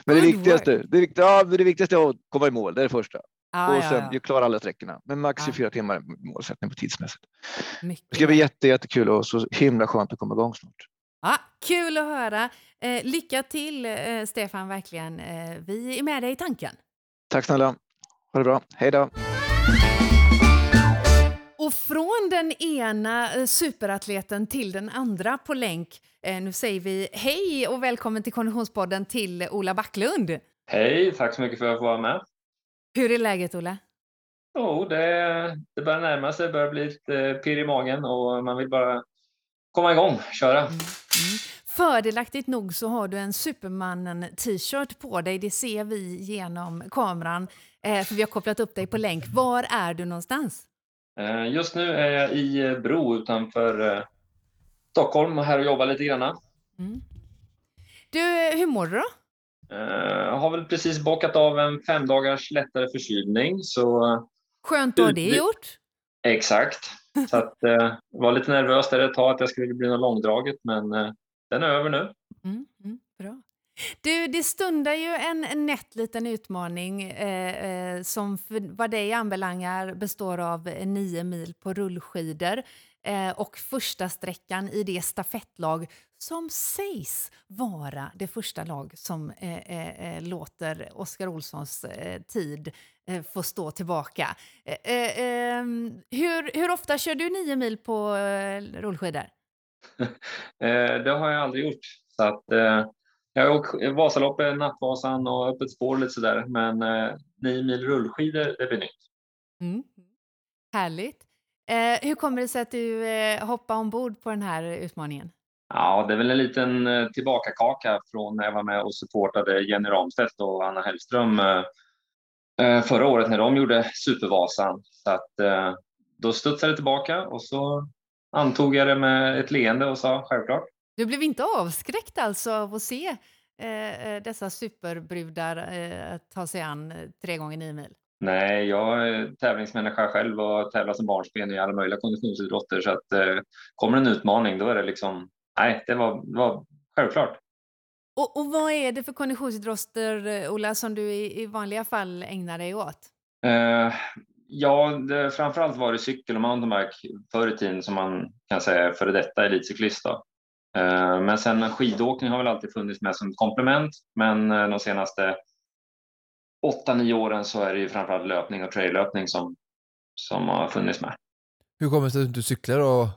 Men det viktigaste, det, vikt- ja, det viktigaste är att komma i mål, det är det första. Ja, och sen ja, ju klara alla sträckorna. Men max Ja. 24 timmar är målsättning på tidsmässigt. ja. Mycket Det ska bli jätte, jättekul och så himla skönt att komma igång snart. Ja, kul att höra. Eh, lycka till, eh, Stefan, verkligen. Eh, vi är med dig i tanken. Tack snälla. Ha det bra. Hej då. Den ena eh, superatleten till den andra på länk. Eh, nu säger vi hej och välkommen till Konditionspodden till Ola Backlund. Hej, tack så mycket för att jag får vara med. Hur är läget, Ola? Jo, det, det börjar närma sig, det börjar bli lite pirr i magen och man vill bara komma igång, köra. Mm. Fördelaktigt nog så har du en Supermannen-t-shirt på dig. Det ser vi genom kameran, eh, för vi har kopplat upp dig på länk. Var är du någonstans? Eh, Just nu är jag i eh, Bro utanför eh, Stockholm och här och jobbar lite grann. Mm. Du, hur mår du då? Jag har väl precis bockat av en fem dagars lättare förkylning, så Skönt att ha det gjort. exakt. Så att, var lite nervös där ett tag att jag skulle bli något långdraget, men den är över nu. Mm, mm, bra. Du, det stundar ju en, en nätt liten utmaning eh, eh, som för vad dig anbelangar består av eh, nio mil på rullskidor eh, och första sträckan i det stafettlag som sägs vara det första lag som eh, eh, eh låter Oskar Olssons eh, tid eh, få stå tillbaka. Eh, eh, ehm, hur, hur ofta kör du nio mil på eh, rullskidor? Eh, det har jag aldrig gjort. Så att, eh, jag har åkt Vasaloppet, Nattvasan och Öppet spår lite sådär, men eh, nio mil rullskidor, det blir nytt. Mm. Härligt. Eh, hur kommer det sig att du eh, hoppade ombord på den här utmaningen? Ja, det är väl en liten eh, tillbakakaka från när jag var med och supportade Jenny Ramstedt och Anna Hellström eh, eh, förra året när de gjorde Supervasan. Så att, eh, då studsade det tillbaka och så antog jag det med ett leende och sa självklart. Du blev inte avskräckt alltså av att se eh, eh, dessa superbrudar eh, ta sig an eh, tre gånger nio mil? Nej, jag är tävlingsmänniska själv och tävlar som barnsben i alla möjliga konditionsidrotter så att eh, kommer en utmaning då är det liksom, nej, det var, det var självklart. Och, och vad är det för konditionsidrotter, eh, Ola, som du i, i vanliga fall ägnar dig åt? Eh, ja, det, framförallt var det cykel och mountainbike förr i tiden som man kan säga före detta elitcyklist. Då. Eh, men sen skidåkning har väl alltid funnits med som ett komplement, men eh, de senaste åtta, nio åren så är det ju framförallt löpning och traillöpning som, som har funnits med. Hur kommer det sig att du cyklar och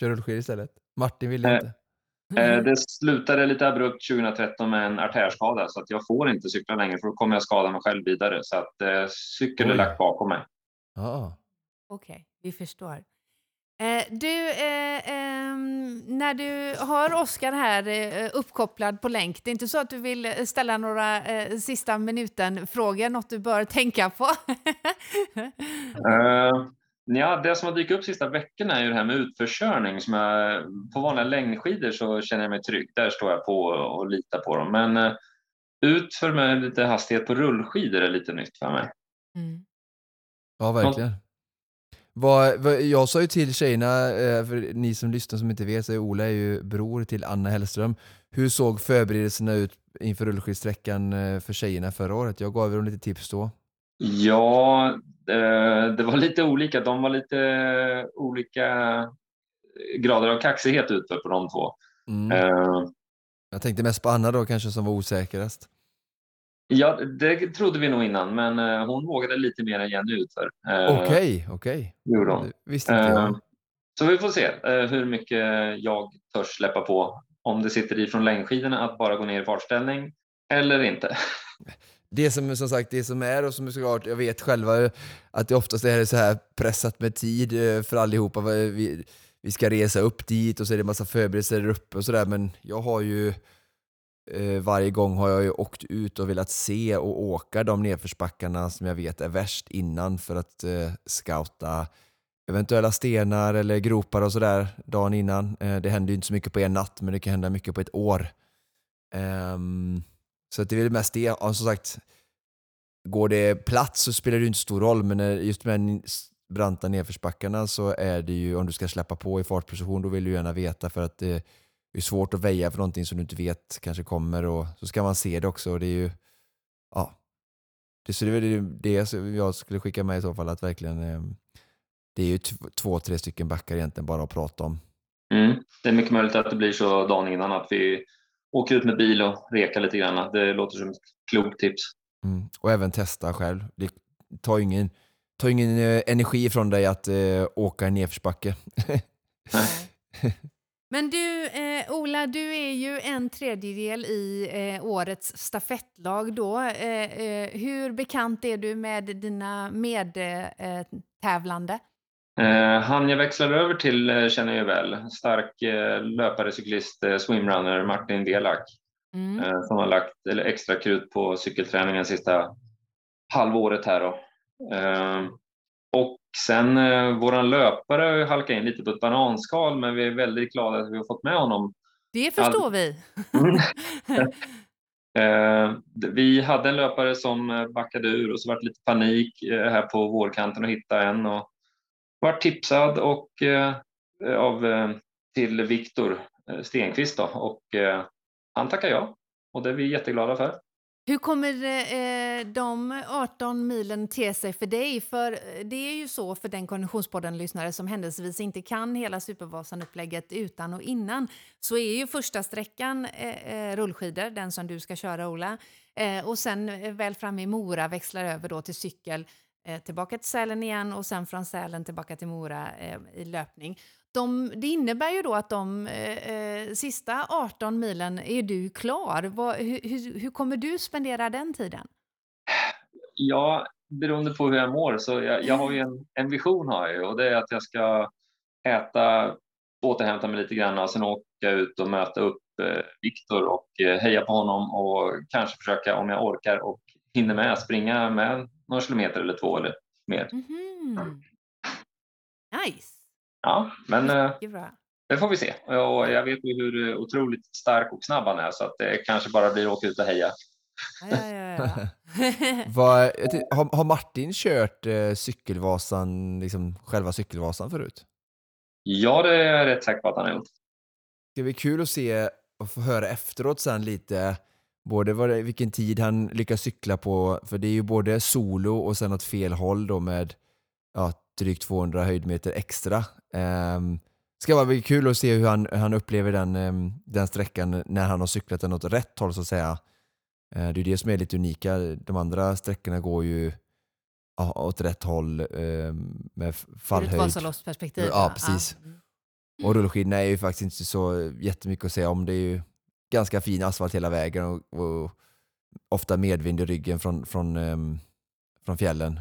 kör rullskidor istället? Martin ville Eh, inte. Det slutade lite abrupt 2013 med en artärskada så att jag får inte cykla längre för då kommer jag skada mig själv vidare. Så att eh, cykeln är lagt bakom mig. Ja. Okej, vi förstår. Eh, du, eh, när du har Oskar här eh, uppkopplad på länk, det är inte så att du vill eh, ställa några eh, sista minuten-frågor, något du bör tänka på? Uh, ja, det som har dykt upp sista veckorna är ju det här med utförskörning. Som jag, på vanliga längdskidor så känner jag mig trygg. Där står jag på och litar på dem. Men uh, utför med lite hastighet på rullskidor är lite nytt för mig. Mm. Ja, verkligen. Vad, vad, jag sa ju till tjejerna, eh, för ni som lyssnar som inte vet, så är Ola är ju bror till Anna Hellström. Hur såg förberedelserna ut inför rullskidsträckan eh, för tjejerna förra året? Jag gav dem lite tips då. Ja, eh, det var lite olika. De var lite olika grader av kaxighet utför på de två. Mm. Eh, Jag tänkte mest på Anna då kanske som var osäkrast. Ja, det trodde vi nog innan, men eh, hon vågade lite mer än Jenny utför. Eh, Okej, okej. gjorde hon. Visste inte Eh, jag. Så vi får se eh, hur mycket jag törs släppa på. Om det sitter i från längdskidorna att bara gå ner i fartställning eller inte. Det som som sagt, det som är och som är såklart, jag vet själva att det oftast är så här pressat med tid eh, för allihopa. Vi, vi ska resa upp dit och så är det massa förberedelser uppe och sådär men jag har ju eh, Eh, varje gång har jag ju åkt ut och velat se och åka de nedförsbackarna som jag vet är värst innan för att eh, scouta eventuella stenar eller gropar och sådär dagen innan. Eh, det händer ju inte så mycket på en natt men det kan hända mycket på ett år. Ehm, så att det är väl mest det. Och som sagt, går det plats så spelar det ju inte stor roll, men eh, just med de branta nedförsbackarna så är det ju, om du ska släppa på i fartposition, då vill du gärna veta för att det är svårt att väja för någonting som du inte vet kanske kommer och så ska man se det också. Och det är ju, ja. Det, så det är väl det jag skulle skicka med i så fall, att verkligen, eh, det är ju två, tre stycken backar egentligen bara att prata om. Mm. Det är mycket möjligt att det blir så dagen innan att vi åker ut med bil och rekar lite grann. Det låter som ett klokt tips. Mm. Och även testa själv. Det tar ingen, tar ingen eh, energi från dig att eh, åka en nedförsbacke. Men du, eh, Ola, du är ju en tredjedel i eh, årets stafettlag då. Eh, eh, hur bekant är du med dina medtävlande? Eh, han jag växlar över till eh, känner jag väl. Stark eh, löpare, cyklist, eh, swimrunner Martin Delak Mm. eh, som har lagt eller, extra krut på cykelträningen sista halvåret här. Då. Sen eh, våran löpare halkat in lite på ett bananskal men vi är väldigt glada att vi har fått med honom Det förstår vi. Mm. Eh, vi hade en löpare som eh, backade ur och så var det lite panik eh, här på vårkanten att hitta en och var tipsad och, eh, av, eh, till Viktor Stenqvist då, och han tackar ja och det är vi jätteglada för. Hur kommer eh, de 18 milen te sig för dig? För eh, det är ju så för den Konditionspodden-lyssnare som händelsevis inte kan hela Supervasan-upplägget utan och innan så är ju första sträckan eh, eh rullskidor, den som du ska köra Ola. Eh, och sen eh, väl framme i Mora växlar över då till cykel eh, tillbaka till Sälen igen och sen från Sälen tillbaka till Mora eh, i löpning. De, det innebär ju då att de eh, eh, sista 18 milen är du klar. Vad, hur, hur, kommer du spendera den tiden? Ja, beroende på hur jag mår så jag, jag har ju en, en vision har jag ju och det är att jag ska äta, återhämta mig lite grann och sen åka ut och möta upp eh, Viktor och eh, heja på honom och kanske försöka om jag orkar och hinner med springa med några kilometer eller två eller mer. Mhm. Nice! Ja, men eh, Det får vi se. Och jag vet ju hur eh, otroligt stark och snabb han är så att det kanske bara blir att åka ut och heja. Ja, ja, ja, ty- har, har Martin kört eh, cykelvasan, liksom själva cykelvasan förut? Ja, det är jag rätt säker på att han har gjort. Det blir kul att se och få höra efteråt sen lite både vad det, vilken tid han lyckas cykla på, för det är ju både solo och sen åt fel håll då med ja, drygt 200 höjdmeter extra. Um, ska vara kul att se hur han, hur han upplever den, ehm, den sträckan när han har cyklat den åt rätt håll så att säga. Eh, det är det som är lite unika. De andra sträckorna går ju ja, åt rätt håll ehm, med Ur ett fallhöjd. Vasaloppsperspektiv. Ja, precis. Mm. Och rullskidorna är ju faktiskt inte så jättemycket att säga om. Det är ju ganska fin asfalt hela vägen och, och ofta medvind i ryggen från, från, ehm, från fjällen.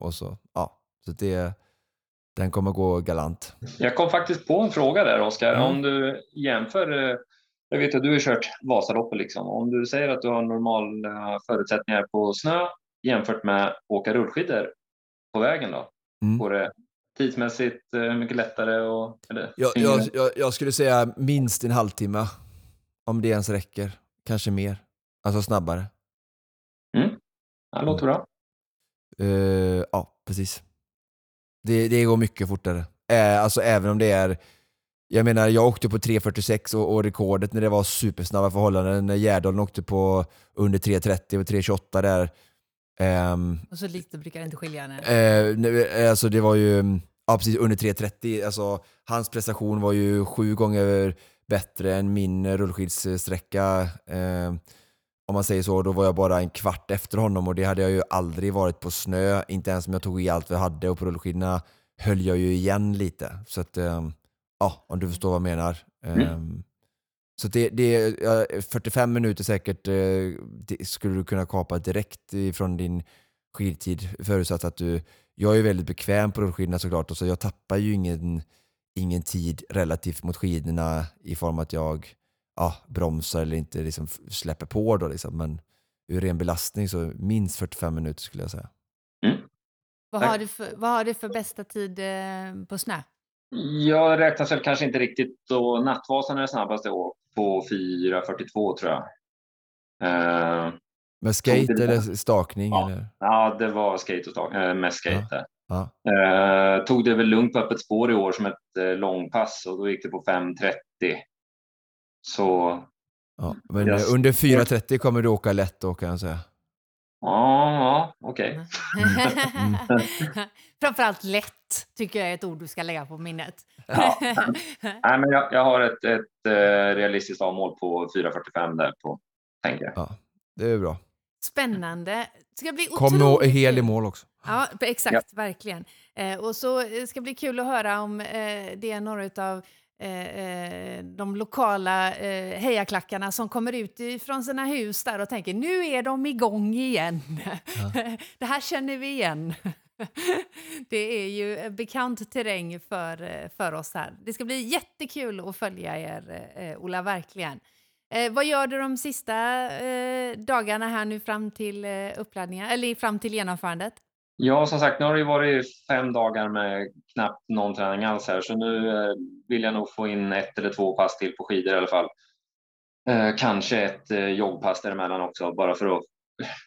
Och så, ja, så det, den kommer gå galant. Jag kom faktiskt på en fråga där Oskar. Mm. Om du jämför, eh, jag vet att du har kört Vasaloppet liksom. Om du säger att du har normala förutsättningar på snö jämfört med att åka rullskidor på vägen då? Mm. Går det tidsmässigt eh, mycket lättare och eller, Jag, jag, jag, jag skulle säga minst en halvtimme, om det ens räcker. Kanske mer. Alltså snabbare. Ja, låter bra. Eh, ja, precis. Det, det går mycket fortare. Eh, alltså även om det är jag menar, jag åkte på 3.46 och, och rekordet när det var supersnabba förhållanden, när Gärdalen åkte på under 3.30 och 3.28 där. Ehm, Och så lite brukar det inte skilja. Nej. eh, nej, alltså det var ju, Ja, precis. Under 3.30. Alltså, hans prestation var ju sju gånger bättre än min rullskidssträcka. Eh, om man säger så, då var jag bara en kvart efter honom och det hade jag ju aldrig varit på snö, inte ens om jag tog i allt vi hade och på rullskidorna höll jag ju igen lite. Så att, eh, ja, om du förstår vad jag menar. Mm. Eh, så det, det är 45 minuter säkert eh, det skulle du kunna kapa direkt ifrån din skidtid förutsatt att du jag är väldigt bekväm på rullskidorna såklart och så jag tappar ju ingen, ingen tid relativt mot skidorna i form att jag ja, bromsar eller inte liksom släpper på. Då, liksom. Men ur ren belastning så minst 45 minuter skulle jag säga. Mm. Vad har, du för, vad har du för bästa tid eh, på snö? Jag räknas väl kanske inte riktigt och Nattvasan är snabbast i år på 4.42 tror jag. Eh, Med skate det- eller stakning? Ja. Eller? ja, det var skate och stag, eh, mest skate där. Ja. Eh, tog det väl lugnt på öppet spår i år som ett eh, långpass och då gick det på 5.30. Så Ja. Men eh, under 4.30 kommer du åka lätt då kan jag säga. ja, ja okej. Framförallt lätt tycker jag är ett ord du ska lägga på minnet. Ja. Nej, men jag, jag har ett, ett eh, realistiskt avmål på 4.45 där på, tänker jag. Ja, det är bra. Spännande. Det ska bli Kom nå otroligt hel i mål också. Ja, exakt, verkligen. Eh, och så eh, ska bli kul att höra om eh, det är några av eh, eh, de lokala eh, hejaklackarna som kommer ut från sina hus där och tänker nu är de igång igen. det här känner vi igen. det är ju eh, bekant terräng för, för oss här. Det ska bli jättekul att följa er, eh, Ola, verkligen. Eh, vad gör du de sista eh, dagarna här nu fram till eh, eller fram till genomförandet? Ja, som sagt, nu har det ju varit fem dagar med knappt någon träning alls här, så nu eh, vill jag nog få in ett eller två pass till på skidor i alla fall. Eh, kanske ett eh, joggpass däremellan också, bara för att...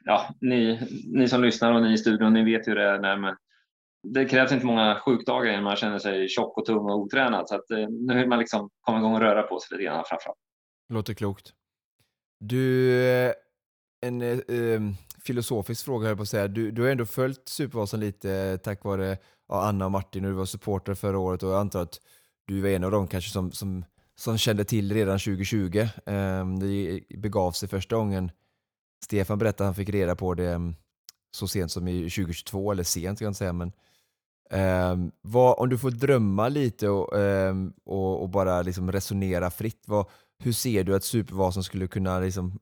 Ja, ni, ni som lyssnar och ni i studion, ni vet hur det är när det krävs inte många sjukdagar innan man känner sig tjock och tung och otränad, så att, eh, nu vill man liksom komma igång och röra på sig lite grann framförallt. Låter klokt. Du, eh, en eh, eh filosofisk fråga höll jag på att säga. Du, du har ändå följt Supervasan lite eh, tack vare ja, Anna och Martin och du var supporter förra året och jag antar att du var en av dem kanske som, som, som kände till redan 2020. Eh, det begav sig första gången. Stefan berättade att han fick reda på det ehm, så sent som i 2022, eller sent kan jag inte säga, men ehm, vad, om du får drömma lite och, ehm, och, och bara liksom resonera fritt, vad, hur ser du att Supervasan skulle kunna liksom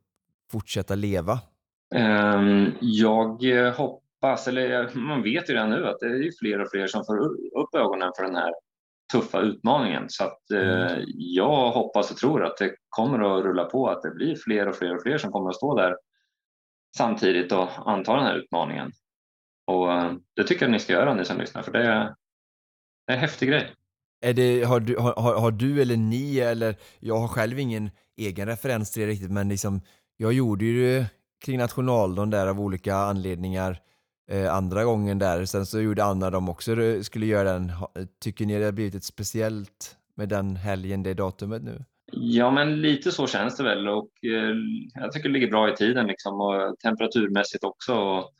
fortsätta leva? Ehm, Jag hoppas, eller man vet ju redan nu att det är fler och fler som får upp ögonen för den här tuffa utmaningen. Så att eh, jag hoppas och tror att det kommer att rulla på, att det blir fler och fler och fler som kommer att stå där samtidigt och anta den här utmaningen. Och eh, det tycker jag ni ska göra, ni som lyssnar, för det är, det är en häftig grej. Är det, har, du, har, har- du eller ni, eller jag har själv ingen egen referens till det riktigt, men liksom, jag gjorde ju kring nationaldagen där av olika anledningar eh, andra gången där. Sen så gjorde Anna de också, eh, skulle göra den. Tycker ni det har blivit ett speciellt med den helgen, det datumet nu? Ja, men lite så känns det väl och eh, jag tycker det ligger bra i tiden liksom och temperaturmässigt också och,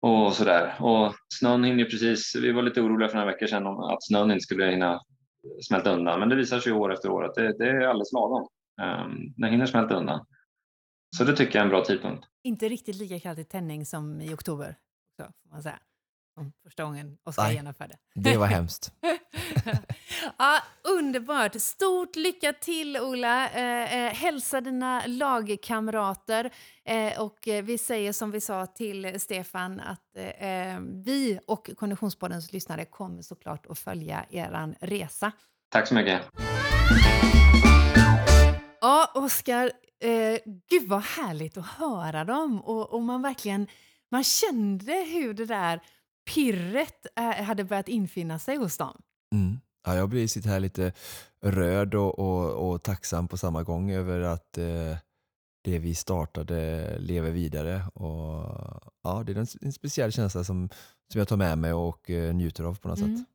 och sådär. Och snön hinner precis, vi var lite oroliga för några veckor sedan om att snön inte skulle hinna smälta undan, men det visar sig år efter år att det, det är alldeles lagom. Um, den hinner smälta undan. Så det tycker jag är en bra tidpunkt. Inte riktigt lika kallt i tändning som i oktober, så, får man säga. Som första gången Oskar genomförde. Det var hemskt. ja, underbart! Stort lycka till, Ola. Eh, eh, hälsa dina lagkamrater. Eh, och vi säger som vi sa till Stefan att eh, eh, vi och Konditionspoddens lyssnare kommer såklart att följa er resa. Tack så mycket. Ja, Oskar, eh, gud vad härligt att höra dem. Och, och man verkligen man kände hur det där pirret eh, hade börjat infinna sig hos dem. Mm. Ja, jag blir sitt här lite röd och, och, och tacksam på samma gång över att eh, det vi startade lever vidare. Och, ja, det är en, en speciell känsla som, som jag tar med mig och eh, njuter av på något Mm. sätt.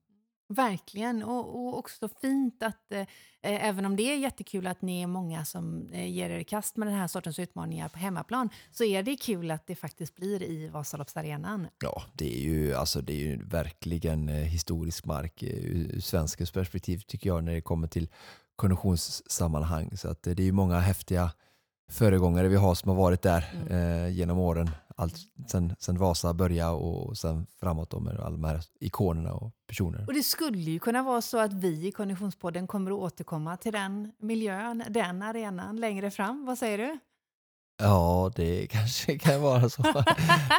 Verkligen, och, och också fint att eh, även om det är jättekul att ni är många som eh, ger er i kast med den här sortens utmaningar på hemmaplan så är det kul att det faktiskt blir i Vasaloppsarenan. Ja, det är ju, alltså, det är ju verkligen eh, historisk mark eh, ur svenskens perspektiv tycker jag när det kommer till konditionssammanhang. Så att, eh, det är ju många häftiga föregångare vi har som har varit där Mm. eh, genom åren. Allt sen, sen Vasa började och sen framåt då med alla de här ikonerna och personer. Och det skulle ju kunna vara så att vi i Konditionspodden kommer att återkomma till den miljön, den arenan längre fram. Vad säger du? Ja, det kanske kan vara så.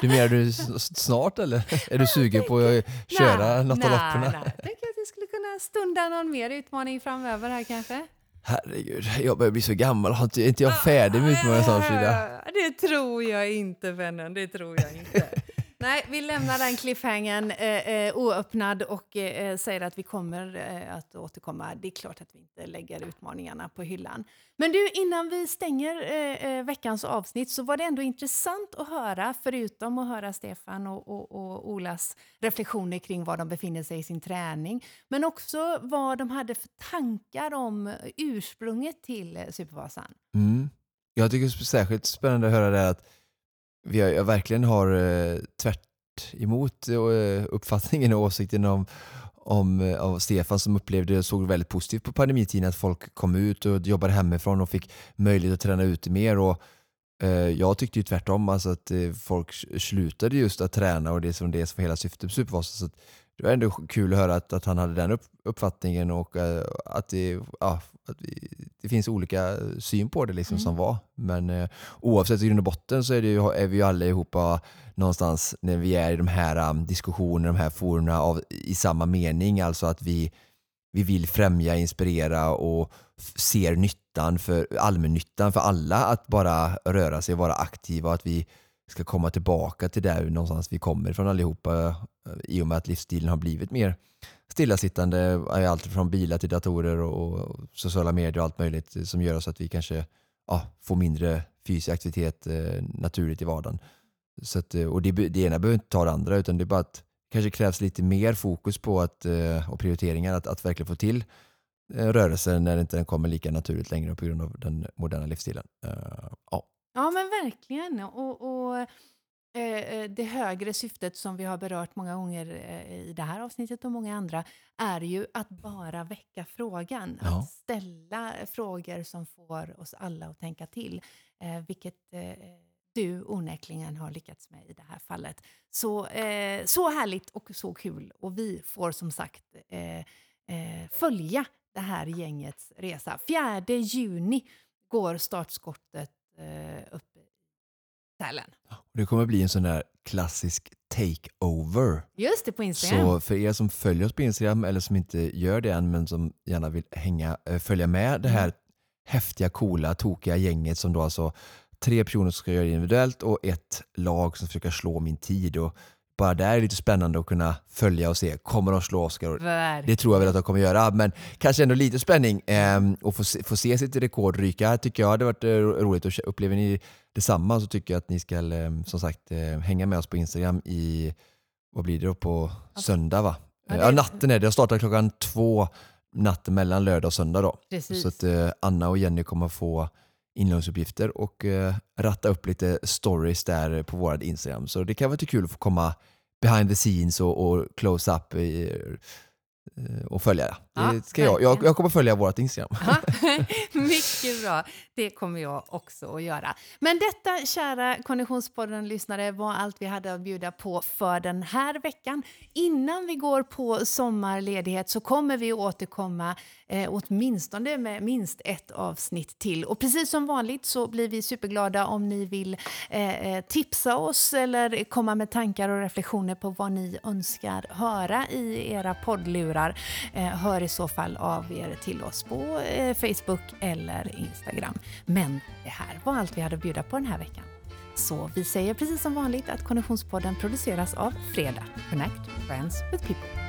Du menar du snart eller? Är du sugen på att köra något av loppen? Nej, jag tänker att vi skulle kunna stunda någon mer utmaning framöver här kanske. Herregud, jag börjar bli så gammal. Har inte, är inte jag färdig med utmaningen snart Frida? Det tror jag inte vännen, det tror jag inte. Nej, vi lämnar den cliffhangern eh, eh oöppnad och eh, eh, säger att vi kommer eh, att återkomma. Det är klart att vi inte lägger utmaningarna på hyllan. Men du, innan vi stänger eh, eh, veckans avsnitt så var det ändå intressant att höra, förutom att höra Stefan och, och, och Olas reflektioner kring var de befinner sig i sin träning, men också vad de hade för tankar om ursprunget till Supervasan. Mm. Jag tycker det är särskilt spännande att höra det här att vi har, jag verkligen har eh, tvärt emot eh, uppfattningen och åsikten om, om eh, av Stefan som upplevde och såg väldigt positivt på pandemitiden att folk kom ut och jobbade hemifrån och fick möjlighet att träna ute mer. Och, eh, jag tyckte ju tvärtom, alltså att eh, folk slutade just att träna och det som det som var hela syftet med Supervasa. Så att det var ändå kul att höra att, att han hade den upp, uppfattningen och eh, att, det, ja, att vi, det finns olika syn på det liksom Mm. som var. Men eh, oavsett i grund och botten så är, det ju, är vi ju allihopa någonstans när vi är i de här um, diskussionerna, de här formerna av, i samma mening. Alltså att vi, vi vill främja, inspirera och ser nyttan för allmännyttan för alla att bara röra sig vara aktiva att vi ska komma tillbaka till där någonstans vi kommer ifrån allihopa eh, i och med att livsstilen har blivit mer stillasittande, eh, allt från bilar till datorer och, sociala medier och allt möjligt som gör så att vi kanske ja, får mindre fysisk aktivitet eh, naturligt i vardagen. Så att, och det, det ena behöver inte ta det andra utan det är bara att kanske krävs lite mer fokus på att, och prioriteringar att, att verkligen få till rörelsen när inte den kommer lika naturligt längre på grund av den moderna livsstilen. Ja. Ja, men verkligen. Och, och eh, eh, det högre syftet som vi har berört många gånger eh, i det här avsnittet och många andra är ju att bara väcka frågan. Ja. Att ställa frågor som får oss alla att tänka till. Eh, vilket eh, du onekligen har lyckats med i det här fallet. Så, eh, så härligt och så kul. Och vi får som sagt eh, eh, följa det här gängets resa. 4 juni går startskottet eh, upp i Sälen. Det kommer bli en sån där klassisk takeover. Just det, på Instagram. Så för er som följer oss på Instagram eller som inte gör det än men som gärna vill hänga, eh, följa med det här häftiga, coola, tokiga gänget som då alltså tre personer som ska göra det individuellt och ett lag som försöker slå min tid. Och bara där är det lite spännande att kunna följa och se, kommer de slå Oskar? Och Verkligen. Det tror jag väl att de kommer göra, men kanske ändå lite spänning och få se, få se sitt rekord ryka tycker jag hade varit eh, ro- roligt. Och upplever ni detsamma så tycker jag att ni ska ehm, som sagt eh, hänga med oss på Instagram i, vad blir det då, på söndag va? Ja, Ja, det- natten är det. Jag startar klockan två natten mellan lördag och söndag då. Precis. Så att eh, Anna och Jenny kommer få inloggningsuppgifter och eh, ratta upp lite stories där på vår Instagram. Så det kan vara lite kul att få komma behind the scenes och, och close up eh, och följa det. Ja, det ska jag, jag, jag kommer följa vårt Instagram. Ja, Mycket bra. Det kommer jag också att göra. Men detta, kära Konditionspodden-lyssnare, var allt vi hade att bjuda på för den här veckan. Innan vi går på sommarledighet så kommer vi återkomma eh, åtminstone med minst ett avsnitt till. Och precis som vanligt så blir vi superglada om ni vill eh, eh, tipsa oss eller komma med tankar och reflektioner på vad ni önskar höra i era poddlurar. Eh, hör i så fall av er till oss på eh, Facebook eller Instagram. Men det här var allt vi hade att bjuda på den här veckan. Så vi säger precis som vanligt att Konditionspodden produceras av Fredag. Connect Friends with People.